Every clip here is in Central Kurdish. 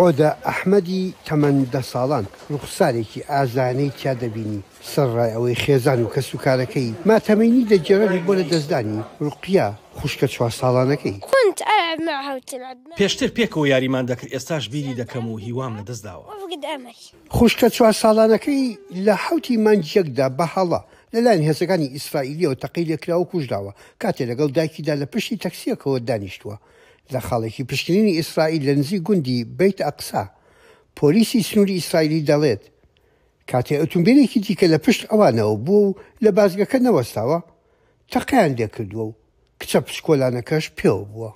عۆدە ئەحمەدی تەمەن دە ساڵان ڕوخسارێکی ئازایانەی تیا دەبینی، سەرڕای ئەوەی خێزان و کەسوکارەکەی ماتەمینی دەگێڕن بۆ لەدەستدانی ڕوقیە خوشکە چوار ساڵانەکەی. پێشتر پێکەوە یاریمان دەکرد، ئێستاش بیری دەکەم و هیوام لەدەستداوە. خوشکە چوار ساڵانەکەی لە حەوتی مانگیەکدا بە هەڵە لەلایەن هێزەکانی ئیسرائیلیەوە تەقەی لێکراوە و کوژراوە، کاتێ لەگەڵ دایکیدا لە پشتی تەکسیەکەوە دانیشتووە. لە خاڵێکی پشکنینی ئیسرائیل لە نزیک گوندی بەیت ئەقسا، پۆلیسی سنووری ئیسرائیلی دەڵێت، کاتێ ئۆتۆمبێلێکی دیکە لە پشت ئەوانەوە بووە و لە بازگەکە نەوەستاوە، تەقەیان لێکردووە و کچە پشکۆلانەکەش پێوە بووە.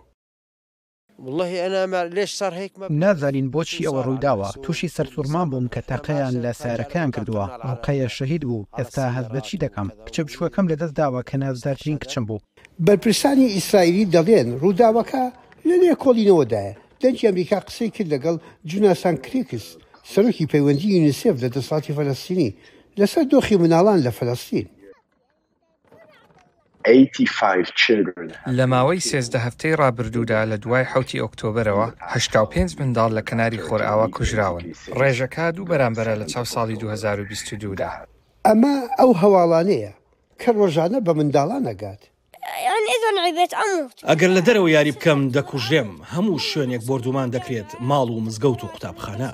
نازانین بۆچی ئەوە روویداوە، تووشی سەرسوڕمان بووم کە تەقەیان لە سەیارەکەیان کردووە، روقەیە شەهید بوو، ئێستا هەست بە چی دەکەم؟ کچە بچووکەکەم لەدەستداوە کە نازدارترین کچم بوو. بەرپرسانی ئیسرائیلی دەڵێن رووداوەکە لە لێکۆڵینەوەدایە. دەنگی ئەمریکا قسەی کرد لەگەڵ جوناسان کریکس، سەرۆکی پەیوەندی یونیسێف لە دەسەڵاتی فەلەستینی لەسەر دۆخی منداڵان لە فەلەستین. لە ماوەی سێزدە هەفتەی رابردوودا لە دوای حەوتی ئۆکتۆبەرەوە هەشتا و پێنج منداڵ لە کەناری خۆرئاوا کوژراون. رێژەکە دوو بەرامبەرە لە چاو ساڵی دوو هەزار و بیست و دوو دا. ئەمە ئەو هەواڵانەیە کە ڕۆژانە بە منداڵان ئەگات. ئەگەر لە دەرەوە یاری بکەم دەکوژرێم، هەموو شوێنێک بۆردومان دەکرێت، ماڵ و مزگەوت و قوتابخانە.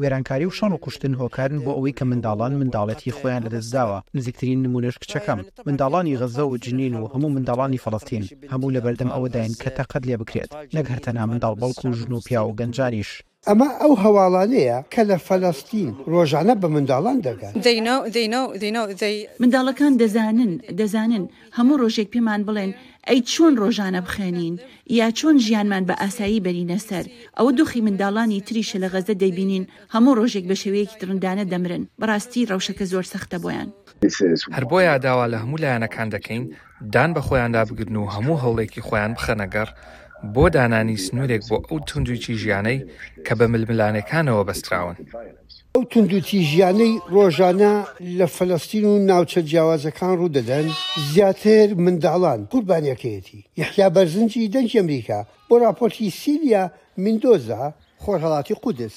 وێرانکاری و شەڕ و کوشتن هۆکارن بۆ ئەوەی کە منداڵان منداڵێتی خۆیان لەدەستداوە، نزیکترین نموونەش کچەکەم. منداڵانی غەزە و جنین و هەموو منداڵانی فەڵەستین، هەموو لەبەردەم ئەوەداین کە تەقەت لێبکرێت، نەک هەر تەنها منداڵ بەڵکو ژن و پیاو و گەنجانیش. ئەمە ئەو هەواڵانەیە کە لە فەلەستین ڕۆژانە بە منداڵان دەگات. They know they know they know they. منداڵەکان دەزانن دەزانن. هەموو ڕۆژێک پێمان بڵێن ئەی چۆن ڕۆژانە بخوێنین یا چۆن ژیانمان بە ئاسایی بەرینە سەر. ئەوە دۆخی منداڵانی تریشە لە غەزە دەیبینین هەموو ڕۆژێک بە شێوەیەکی دڕندانە دەمرن. بەڕاستی ڕەوشەکە زۆر سەختە بۆیان. هەر بۆیە داوا لە هەموو لایەنەکان دەکەین دان بە خۆیاندا بگرن و هەموو هەوڵێکی خۆیان بخەنە گەڕ بۆ دانانی سنوورێک بۆ ئەو توندوتیژیانەی کە بە ململانێکانەوە بەستراون. ئەو توندوتیژیانەی ڕۆژانە لە فەلەستین و ناوچە جیاوازەکان ڕوودەدەن، زیاتر منداڵان قوربانییەکەیەتی. یەحیا بەرزنجی دەنگی ئەمریکا بۆ ڕاپۆرتی سیلیا میندۆزا. خۆرهەڵاتی قودس